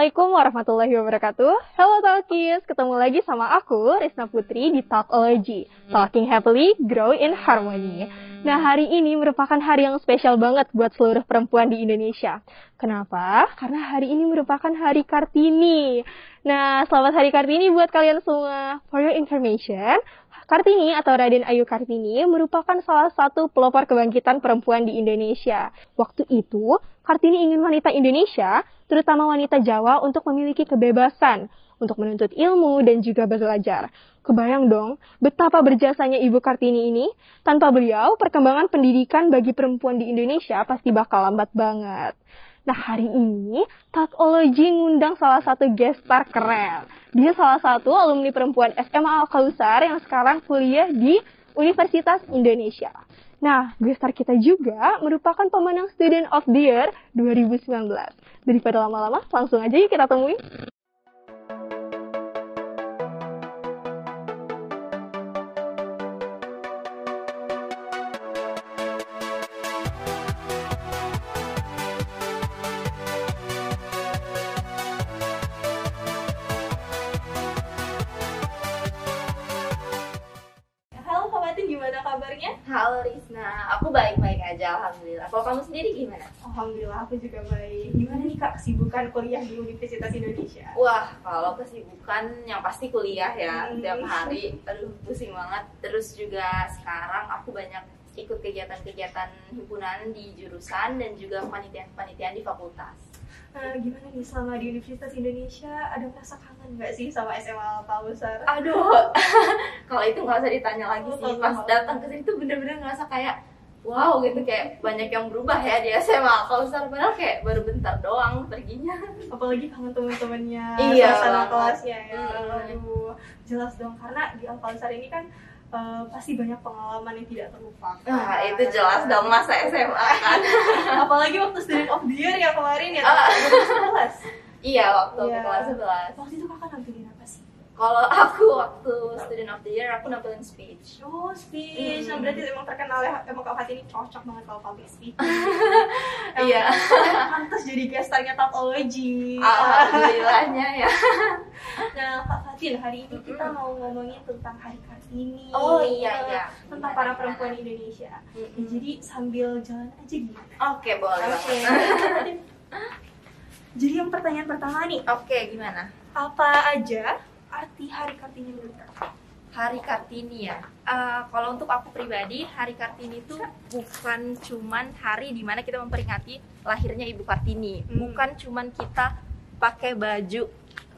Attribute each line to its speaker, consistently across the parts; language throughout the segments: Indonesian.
Speaker 1: Assalamualaikum warahmatullahi wabarakatuh. Hello Talkies, ketemu lagi sama aku, Risna Putri di Talkology. Talking happily, grow in harmony. Nah, hari ini merupakan hari yang spesial banget buat seluruh perempuan di Indonesia. Kenapa? Karena hari ini merupakan hari Kartini. Nah, selamat hari Kartini buat kalian semua. For your information, Kartini atau Raden Ayu Kartini merupakan salah satu pelopor kebangkitan perempuan di Indonesia. Waktu itu, Kartini ingin wanita Indonesia, terutama wanita Jawa, untuk memiliki kebebasan, untuk menuntut ilmu dan juga belajar. Kebayang dong betapa berjasanya Ibu Kartini ini. Tanpa beliau, perkembangan pendidikan bagi perempuan di Indonesia pasti bakal lambat banget. Nah hari ini Tatologi ngundang salah satu gestar keren. Dia salah satu alumni perempuan SMA Al Kausar yang sekarang kuliah di Universitas Indonesia. Nah, gestar kita juga merupakan pemenang Student of the Year 2019. Daripada lama-lama, langsung aja yuk kita temui.
Speaker 2: Alhamdulillah. Kalau kamu sendiri gimana?
Speaker 1: Alhamdulillah aku juga baik. Gimana nih Kak kesibukan kuliah di Universitas Indonesia?
Speaker 2: Wah, kalau kesibukan yang pasti kuliah ya
Speaker 1: Hmm.
Speaker 2: tiap hari. Aduh, pusing banget. Terus juga sekarang aku banyak ikut kegiatan-kegiatan himpunan di jurusan dan juga panitian-panitian di fakultas.
Speaker 1: Nah, gimana nih selama di Universitas Indonesia ada merasa kangen nggak sih sama SMA Kausar?
Speaker 2: Aduh, kalau itu nggak usah ditanya lagi
Speaker 1: Oh,
Speaker 2: sih. Pas datang ke sini tuh bener-bener ngerasa kayak wow gitu kayak banyak yang berubah ya di SMA. Kalau padahal kayak baru bentar doang perginya.
Speaker 1: Apalagi kangen teman-temannya,
Speaker 2: Iya,
Speaker 1: suasana kelasnya ya.
Speaker 2: Hmm.
Speaker 1: Aduh, jelas dong karena di Alkausar ini kan eh, pasti banyak pengalaman yang tidak terlupakan.
Speaker 2: Nah, itu jelas dong masa SMA kan.
Speaker 1: Apalagi waktu student of the year ya kemarin ya,
Speaker 2: Ah.
Speaker 1: 2011.
Speaker 2: Iya, waktu
Speaker 1: Iya.
Speaker 2: ke kelas 11.
Speaker 1: Waktu itu kakak sih?
Speaker 2: Kalau aku waktu student of the year aku nampilin speech.
Speaker 1: Oh, speech.
Speaker 2: Hmm.
Speaker 1: Nah, berarti emang terkenal ya, emang Kak Fatih ini cocok banget kalau public speech.
Speaker 2: Iya.
Speaker 1: Pantas jadi gestarnya Tatology.
Speaker 2: Alhamdulillahnya ya.
Speaker 1: Nah, Kak Fatin, hari ini kita mau ngomongin tentang Hari Kartini.
Speaker 2: Oh iya iya.
Speaker 1: Tentang para perempuan Indonesia. Ya,
Speaker 2: Mm-mm.
Speaker 1: jadi sambil jalan aja gimana?
Speaker 2: Oke, boleh.
Speaker 1: Oke. jadi yang pertanyaan pertama nih,
Speaker 2: Oke, gimana?
Speaker 1: apa aja arti Hari Kartini menurut Kakak?
Speaker 2: Hari Kartini ya. Eh, kalau untuk aku pribadi, Hari Kartini itu bukan cuman hari di mana kita memperingati lahirnya Ibu Kartini.
Speaker 1: Hmm.
Speaker 2: Bukan cuman kita pakai baju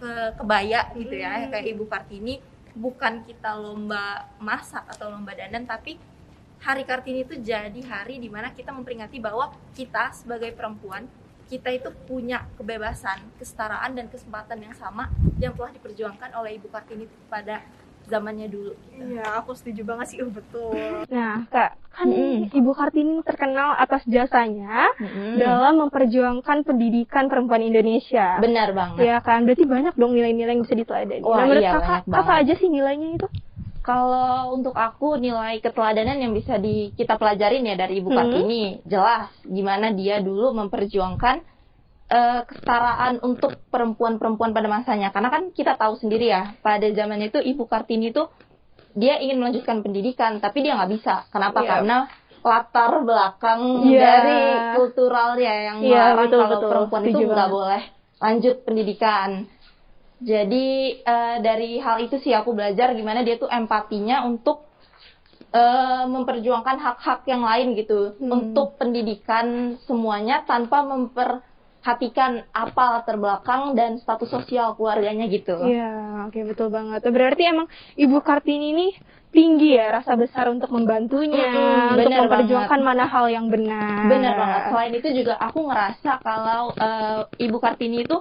Speaker 2: ke kebaya gitu ya,
Speaker 1: Hmm.
Speaker 2: kayak Ibu Kartini. Bukan kita lomba masak atau lomba dandan, tapi Hari Kartini itu jadi hari di mana kita memperingati bahwa kita sebagai perempuan kita itu punya kebebasan, kesetaraan dan kesempatan yang sama yang telah diperjuangkan oleh Ibu Kartini pada zamannya dulu. gitu.
Speaker 1: Iya, aku setuju banget sih, oh, betul.
Speaker 3: Nah, Kak, kan
Speaker 2: Mm-mm.
Speaker 3: Ibu Kartini terkenal atas jasanya
Speaker 2: Hmm.
Speaker 3: dalam memperjuangkan pendidikan perempuan Indonesia.
Speaker 2: Benar banget.
Speaker 3: Ya kan, berarti banyak dong nilai-nilai yang bisa diteladani.
Speaker 2: Wah,
Speaker 3: nah, menurut
Speaker 2: iya,
Speaker 3: Kakak,
Speaker 2: banyak banget.
Speaker 3: apa aja sih nilainya itu?
Speaker 2: Kalau untuk aku nilai keteladanan yang bisa di, kita pelajarin ya dari Ibu
Speaker 3: Hmm.
Speaker 2: Kartini jelas gimana dia dulu memperjuangkan eh, kesetaraan untuk perempuan-perempuan pada masanya. Karena kan kita tahu sendiri ya pada zamannya itu Ibu Kartini itu dia ingin melanjutkan pendidikan tapi dia nggak bisa. Kenapa?
Speaker 3: Iya.
Speaker 2: Karena latar belakang
Speaker 3: Iya.
Speaker 2: dari kulturalnya yang
Speaker 3: Iya,
Speaker 2: melarang
Speaker 3: betul,
Speaker 2: kalau
Speaker 3: betul.
Speaker 2: perempuan itu
Speaker 3: Setuju
Speaker 2: nggak
Speaker 3: banget.
Speaker 2: boleh lanjut pendidikan. Jadi eh, dari hal itu sih aku belajar gimana dia tuh empatinya untuk eh, memperjuangkan hak-hak yang lain gitu
Speaker 3: Hmm.
Speaker 2: untuk pendidikan semuanya tanpa memperhatikan apa latar belakang dan status sosial keluarganya gitu.
Speaker 3: Iya, oke betul banget. Berarti emang Ibu Kartini ini tinggi ya rasa besar untuk membantunya,
Speaker 2: Mm-mm,
Speaker 3: untuk memperjuangkan mana hal yang benar.
Speaker 2: Bener banget. Selain itu juga aku ngerasa kalau eh, Ibu Kartini itu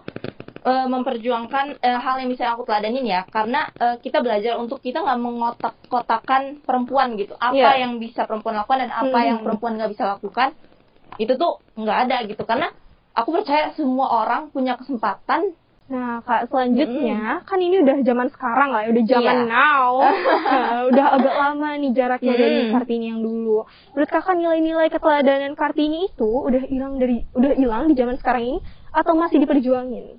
Speaker 2: eh, memperjuangkan eh, hal yang bisa aku teladanin ya, karena eh, kita belajar untuk kita nggak mengotak-kotakan perempuan gitu. Apa
Speaker 3: Iya.
Speaker 2: yang bisa perempuan lakukan dan apa
Speaker 3: Hmm.
Speaker 2: yang perempuan nggak bisa lakukan, itu tuh nggak ada gitu. Karena aku percaya semua orang punya kesempatan
Speaker 3: Nah, Kak, selanjutnya kan ini udah zaman sekarang lah, ya, udah zaman
Speaker 2: Iya.
Speaker 3: now. Nah, udah agak lama nih jaraknya dari
Speaker 2: Hmm.
Speaker 3: Kartini yang dulu. Menurut Kakak nilai-nilai keteladanan Kartini itu udah hilang dari udah hilang di zaman sekarang ini atau masih diperjuangin?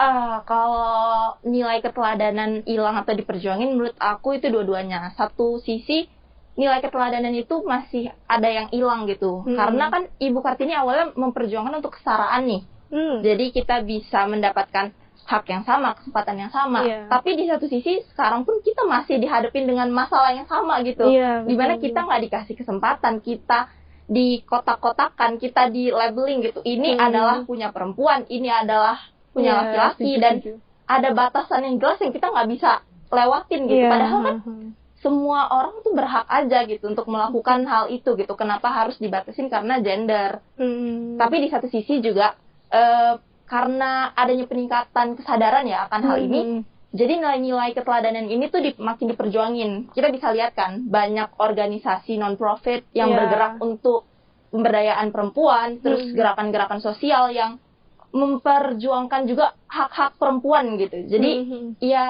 Speaker 2: Ah, kalau nilai keteladanan hilang atau diperjuangin, menurut aku itu dua-duanya. Satu sisi nilai keteladanan itu masih ada yang hilang gitu,
Speaker 1: Hmm.
Speaker 2: karena kan Ibu Kartini awalnya memperjuangkan untuk kesetaraan nih.
Speaker 1: Hmm.
Speaker 2: Jadi kita bisa mendapatkan hak yang sama, kesempatan yang sama.
Speaker 1: Iya.
Speaker 2: Tapi di satu sisi sekarang pun kita masih dihadapin dengan masalah yang sama gitu.
Speaker 1: Iya,
Speaker 2: Di
Speaker 1: mana
Speaker 2: kita nggak dikasih kesempatan, kita di kotak-kotakan, kita di labeling gitu. Ini
Speaker 1: Hmm.
Speaker 2: adalah punya perempuan, ini adalah punya
Speaker 1: Iya,
Speaker 2: laki-laki
Speaker 1: setuju,
Speaker 2: dan
Speaker 1: setuju.
Speaker 2: ada batasan yang jelas yang kita nggak bisa lewatin gitu.
Speaker 1: Iya,
Speaker 2: Padahal kan semua orang tuh berhak aja gitu untuk melakukan hal itu gitu. Kenapa harus dibatasin karena gender?
Speaker 1: Hmm.
Speaker 2: Tapi di satu sisi juga eh, karena adanya peningkatan kesadaran ya akan hal ini,
Speaker 1: Hmm.
Speaker 2: jadi nilai-nilai keteladanan ini tuh di- makin diperjuangin. Kita bisa lihat kan banyak organisasi non-profit yang
Speaker 1: Iya.
Speaker 2: bergerak untuk pemberdayaan perempuan, terus
Speaker 1: Hmm.
Speaker 2: gerakan-gerakan sosial yang memperjuangkan juga hak-hak perempuan gitu. Jadi
Speaker 1: Hmm.
Speaker 2: ya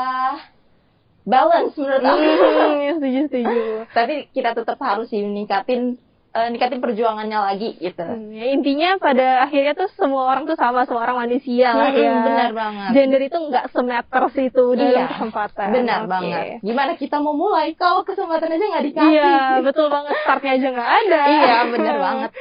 Speaker 2: balance menurut aku.
Speaker 1: Hmm, ya, setuju setuju.
Speaker 2: Tapi kita tetap harus sih meningkatin eh, ningkatin perjuangannya lagi gitu.
Speaker 1: Hmm, ya, intinya pada akhirnya tuh semua orang tuh sama, semua orang manusia lah
Speaker 2: Hmm,
Speaker 1: ya.
Speaker 2: benar banget.
Speaker 1: Gender itu nggak semeter itu dalam
Speaker 2: Iya,
Speaker 1: kesempatan.
Speaker 2: Benar
Speaker 1: Oke.
Speaker 2: banget. Gimana kita mau mulai kalau kesempatan aja nggak dikasih?
Speaker 1: Iya, betul banget. Startnya aja nggak ada.
Speaker 2: Iya, benar banget.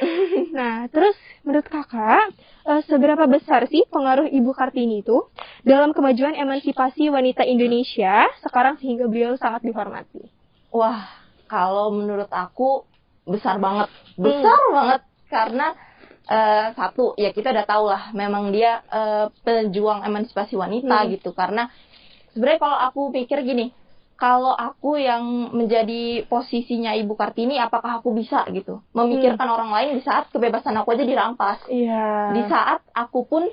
Speaker 1: Nah, terus menurut kakak, eh, seberapa besar sih pengaruh Ibu Kartini itu dalam kemajuan emansipasi wanita Indonesia sekarang sehingga beliau sangat dihormati?
Speaker 2: Wah, kalau menurut aku besar banget, besar banget karena eh, satu ya kita udah tahu lah, memang dia eh, pejuang emansipasi wanita
Speaker 1: Hmm.
Speaker 2: gitu. Karena sebenarnya kalau aku pikir gini, kalau aku yang menjadi posisinya Ibu Kartini, apakah aku bisa gitu memikirkan orang lain di saat kebebasan aku aja dirampas?
Speaker 1: Iya.
Speaker 2: di saat aku pun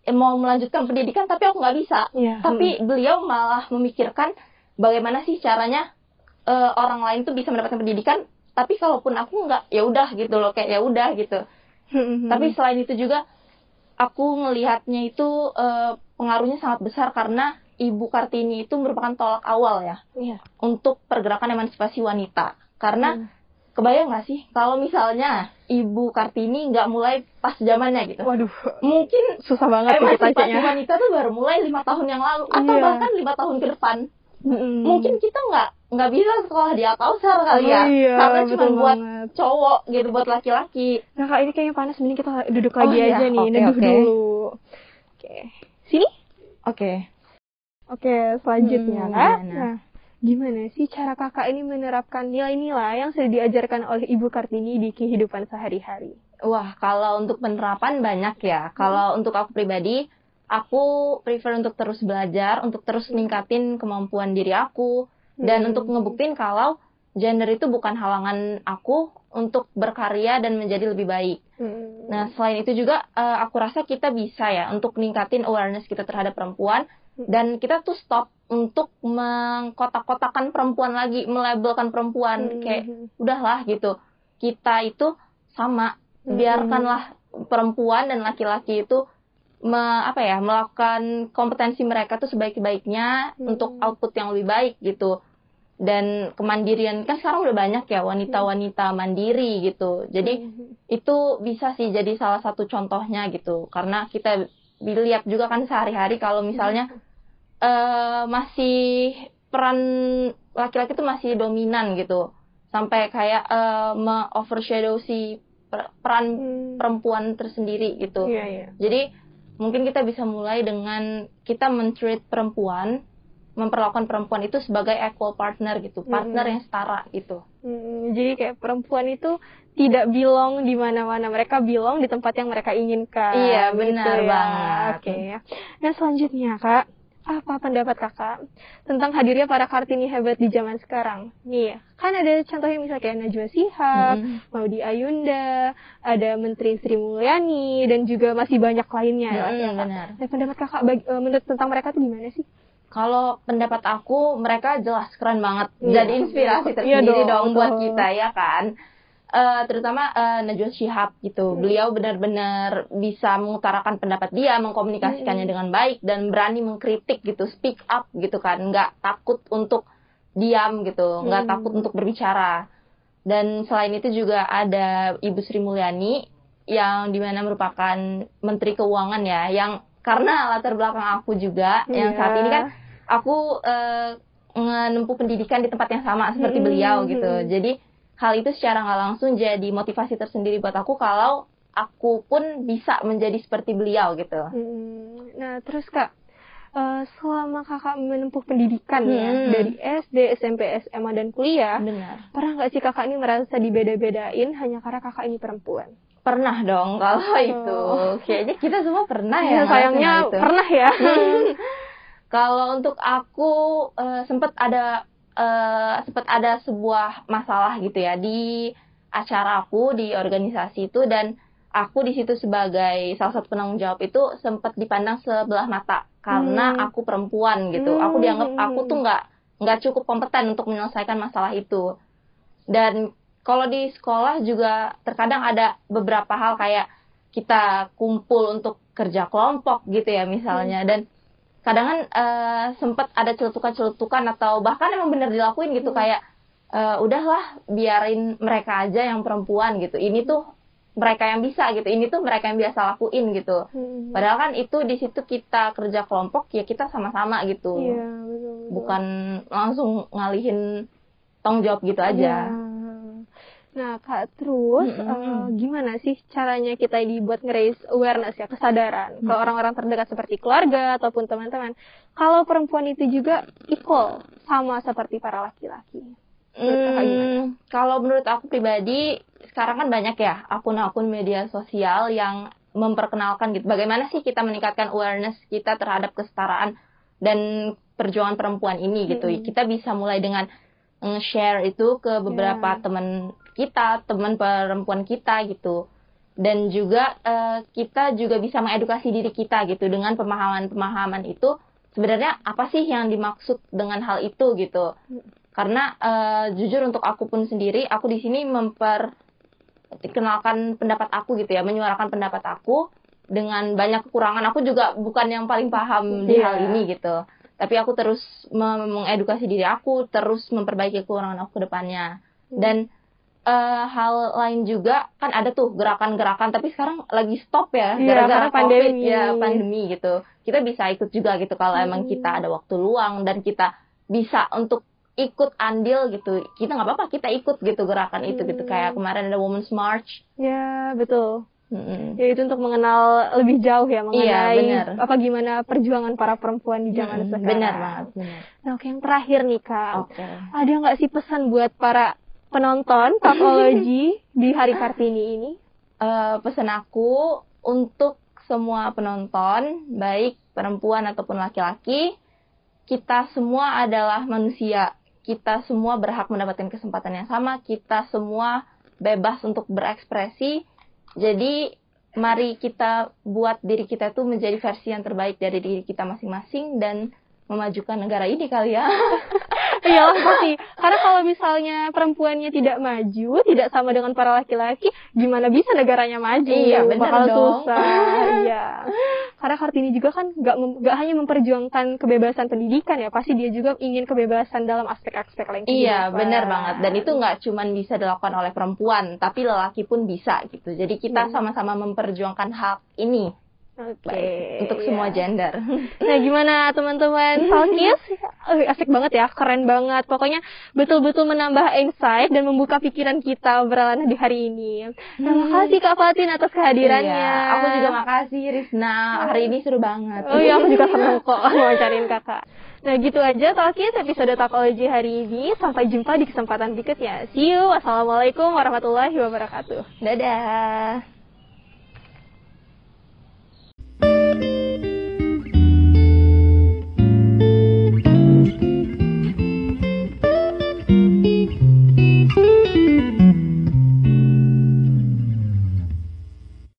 Speaker 2: eh, mau melanjutkan pendidikan tapi aku nggak bisa
Speaker 1: Iya.
Speaker 2: tapi beliau malah memikirkan bagaimana sih caranya eh, orang lain tuh bisa mendapatkan pendidikan tapi kalaupun aku nggak ya udah gitu loh kayak ya udah gitu
Speaker 1: Hmm.
Speaker 2: tapi selain itu juga aku ngelihatnya itu eh, pengaruhnya sangat besar karena Ibu Kartini itu merupakan tolak awal ya
Speaker 1: Iya.
Speaker 2: untuk pergerakan emansipasi wanita karena
Speaker 1: Hmm.
Speaker 2: kebayang nggak sih kalau misalnya Ibu Kartini nggak mulai pas zamannya gitu
Speaker 1: Waduh,
Speaker 2: mungkin
Speaker 1: susah banget
Speaker 2: emansipasi wanita tuh baru mulai lima tahun yang lalu atau
Speaker 1: Iya.
Speaker 2: bahkan lima tahun ke depan
Speaker 1: Mm-mm.
Speaker 2: mungkin kita nggak nggak bisa sekolah di Alkausar kali ya
Speaker 1: Oh, iya,
Speaker 2: karena cuma
Speaker 1: betul
Speaker 2: buat
Speaker 1: banget.
Speaker 2: cowok gitu buat laki-laki
Speaker 1: Nah kak ini kayaknya panas, mending kita duduk
Speaker 2: Oh,
Speaker 1: lagi
Speaker 2: iya.
Speaker 1: aja nih,
Speaker 2: Oke,
Speaker 1: neduh
Speaker 2: oke.
Speaker 1: dulu. Oke, sini.
Speaker 2: oke
Speaker 1: Oke, selanjutnya
Speaker 2: Hmm,
Speaker 1: kak.
Speaker 2: gimana?
Speaker 1: Nah, gimana sih cara kakak ini menerapkan nilai-nilai yang sudah diajarkan oleh Ibu Kartini di kehidupan sehari-hari?
Speaker 2: wah kalau untuk penerapan banyak ya kalau untuk aku pribadi aku prefer untuk terus belajar untuk terus ningkatin kemampuan diri aku dan
Speaker 1: Hmm.
Speaker 2: untuk ngebuktiin kalau gender itu bukan halangan aku untuk berkarya dan menjadi lebih baik
Speaker 1: Hmm.
Speaker 2: Nah, selain itu juga eh, aku rasa kita bisa ya untuk ningkatin awareness kita terhadap perempuan dan kita tuh stop untuk mengkotak-kotakan perempuan lagi, melabelkan perempuan
Speaker 1: Hmm.
Speaker 2: kayak udahlah gitu. Kita itu sama,
Speaker 1: Hmm.
Speaker 2: biarkanlah perempuan dan laki-laki itu me- apa ya, melakukan kompetensi mereka tuh sebaik-baiknya
Speaker 1: Hmm.
Speaker 2: untuk output yang lebih baik gitu. Dan kemandirian kan sekarang udah banyak ya wanita-wanita mandiri gitu. Jadi
Speaker 1: Hmm.
Speaker 2: itu bisa sih jadi salah satu contohnya gitu karena kita dilihat juga kan sehari-hari kalau misalnya eh, masih peran laki-laki itu masih dominan gitu sampai kayak eh, me-overshadow si per- peran
Speaker 1: Hmm.
Speaker 2: perempuan tersendiri gitu
Speaker 1: Iya, iya.
Speaker 2: jadi mungkin kita bisa mulai dengan kita men-treat perempuan memperlakukan perempuan itu sebagai equal partner gitu partner
Speaker 1: Mm-mm.
Speaker 2: yang setara gitu
Speaker 1: Hmm, jadi kayak perempuan itu tidak belong di mana-mana, mereka belong di tempat yang mereka inginkan.
Speaker 2: Iya,
Speaker 1: gitu
Speaker 2: benar
Speaker 1: ya.
Speaker 2: banget.
Speaker 1: Oke. Nah selanjutnya kak, apa pendapat kakak tentang hadirnya para kartini hebat di zaman sekarang? Nih, kan ada contohnya misalnya kayak Najwa Shihab,
Speaker 2: Mm-mm.
Speaker 1: Maudi Ayunda, ada Menteri Sri Mulyani, dan juga masih banyak lainnya. ya,
Speaker 2: Mm-mm,
Speaker 1: ya,
Speaker 2: benar.
Speaker 1: Nah, pendapat kakak bag- eh, menurut tentang mereka tuh gimana sih?
Speaker 2: Kalau pendapat aku, mereka jelas keren banget.
Speaker 1: Iya.
Speaker 2: Jadi inspirasi
Speaker 1: Iya
Speaker 2: tersendiri
Speaker 1: dong,
Speaker 2: dong, buat kita ya kan. Eh, terutama eh, Najwa Shihab gitu.
Speaker 1: Hmm.
Speaker 2: Beliau benar-benar bisa mengutarakan pendapat dia, mengkomunikasikannya
Speaker 1: Hmm.
Speaker 2: dengan baik dan berani mengkritik gitu, speak up gitu kan. Nggak takut untuk diam gitu, nggak
Speaker 1: Hmm.
Speaker 2: takut untuk berbicara. Dan selain itu juga ada Ibu Sri Mulyani yang di mana merupakan Menteri Keuangan ya, yang karena latar belakang aku juga yang
Speaker 1: Iya.
Speaker 2: saat ini kan aku eh, menempuh pendidikan di tempat yang sama seperti
Speaker 1: Hmm,
Speaker 2: beliau gitu. Jadi hal itu secara nggak langsung jadi motivasi tersendiri buat aku kalau aku pun bisa menjadi seperti beliau gitu.
Speaker 1: Hmm, Nah, terus Kak, eh, selama Kakak menempuh pendidikan ya
Speaker 2: Hmm.
Speaker 1: dari SD, SMP, SMA dan kuliah,
Speaker 2: Benar.
Speaker 1: pernah nggak sih Kakak ini merasa dibeda-bedain hanya karena Kakak ini perempuan?
Speaker 2: Pernah dong kalau itu. Kayaknya kita semua pernah ya.
Speaker 1: Ya, sayangnya
Speaker 2: itu.
Speaker 1: pernah ya.
Speaker 2: Kalau untuk aku eh, sempat ada eh, sempat ada sebuah masalah gitu ya di acara aku di organisasi itu dan aku di situ sebagai salah satu penanggung jawab itu sempat dipandang sebelah mata karena
Speaker 1: Hmm.
Speaker 2: aku perempuan gitu. Aku
Speaker 1: Hmm.
Speaker 2: dianggap aku tuh nggak nggak cukup kompeten untuk menyelesaikan masalah itu. Dan kalau di sekolah juga terkadang ada beberapa hal kayak kita kumpul untuk kerja kelompok gitu ya misalnya dan kadang kan eh, sempat ada celutukan-celutukan atau bahkan emang bener dilakuin gitu
Speaker 1: Hmm.
Speaker 2: kayak eh, udahlah biarin mereka aja yang perempuan gitu ini tuh mereka yang bisa gitu ini tuh mereka yang biasa lakuin gitu
Speaker 1: Hmm.
Speaker 2: padahal kan itu di situ kita kerja kelompok ya kita sama-sama gitu
Speaker 1: Iya, betul, betul.
Speaker 2: bukan langsung ngalihin tanggung jawab gitu aja
Speaker 1: Ya. Nah, Kak, terus
Speaker 2: Mm-mm.
Speaker 1: eh, gimana sih caranya kita ini buat nge-raise awareness ya, kesadaran ke
Speaker 2: Mm.
Speaker 1: orang-orang terdekat seperti keluarga ataupun teman-teman. Kalau perempuan itu juga equal sama seperti para laki-laki.
Speaker 2: Hmm, kalau menurut aku pribadi, sekarang kan banyak ya akun-akun media sosial yang memperkenalkan gitu. Bagaimana sih kita meningkatkan awareness kita terhadap kesetaraan dan perjuangan perempuan ini gitu.
Speaker 1: Mm-mm.
Speaker 2: Kita bisa mulai dengan share itu ke beberapa
Speaker 1: Ya.
Speaker 2: teman kita, teman perempuan kita gitu. Dan juga eh, kita juga bisa mengedukasi diri kita gitu dengan pemahaman-pemahaman itu. Sebenarnya apa sih yang dimaksud dengan hal itu gitu? Karena eh, jujur untuk aku pun sendiri aku di sini memperkenalkan pendapat aku gitu ya menyuarakan pendapat aku dengan banyak kekurangan. Aku juga bukan yang paling paham di
Speaker 1: Iya.
Speaker 2: hal ini gitu. Tapi aku terus mengedukasi diri aku terus memperbaiki kekurangan aku ke depannya. Dan eh, hal lain juga kan ada tuh gerakan-gerakan tapi sekarang lagi stop ya
Speaker 1: Iya,
Speaker 2: gara-gara covid
Speaker 1: pandemi.
Speaker 2: ya pandemi gitu kita bisa ikut juga gitu kalau emang
Speaker 1: Hmm.
Speaker 2: kita ada waktu luang dan kita bisa untuk ikut andil gitu kita nggak apa-apa kita ikut gitu gerakan itu gitu
Speaker 1: Hmm.
Speaker 2: kayak kemarin ada Women's March
Speaker 1: Ya, betul.
Speaker 2: Mm-mm.
Speaker 1: Ya itu untuk mengenal lebih jauh ya mengenai
Speaker 2: Iya, benar.
Speaker 1: apa gimana perjuangan para perempuan di zaman
Speaker 2: Mm-mm.
Speaker 1: sekarang.
Speaker 2: benar banget benar
Speaker 1: Nah, oke yang terakhir nih Kak.
Speaker 2: oke
Speaker 1: Ada nggak sih pesan buat para penonton Tapology di Hari Kartini ini?
Speaker 2: Eh, pesan aku untuk semua penonton, baik perempuan ataupun laki-laki, kita semua adalah manusia. Kita semua berhak mendapatkan kesempatan yang sama. Kita semua bebas untuk berekspresi. Jadi, mari kita buat diri kita tuh menjadi versi yang terbaik dari diri kita masing-masing dan memajukan negara ini kali ya.
Speaker 1: Iyalah pasti. Karena kalau misalnya perempuannya tidak maju, tidak sama dengan para laki-laki, gimana bisa negaranya maju?
Speaker 2: Iya, benar
Speaker 1: Bakal
Speaker 2: dong.
Speaker 1: susah. Iya. Karena Kartini juga kan nggak mem- nggak hanya memperjuangkan kebebasan pendidikan ya, pasti dia juga ingin kebebasan dalam aspek-aspek lain.
Speaker 2: Iya, benar banget. Dan itu nggak cuman bisa dilakukan oleh perempuan, tapi lelaki pun bisa gitu. Jadi kita
Speaker 1: Hmm.
Speaker 2: sama-sama memperjuangkan hak ini
Speaker 1: Oke.
Speaker 2: baik untuk
Speaker 1: iya.
Speaker 2: semua gender.
Speaker 1: Nah, gimana teman-teman Salkis? Eh, asik banget ya, keren banget. Pokoknya betul-betul menambah insight dan membuka pikiran kita obrolan di hari ini. Nah, makasih Kak Fatin atas kehadirannya.
Speaker 2: Iya, aku juga makasih Risna. Hari ini seru banget.
Speaker 1: Oh iya, aku juga senang kok wawancarin kakak. Nah gitu aja Talkis episode Takologi hari ini. Sampai jumpa di kesempatan berikutnya. See you. Wassalamualaikum warahmatullahi wabarakatuh.
Speaker 2: Dadah. Música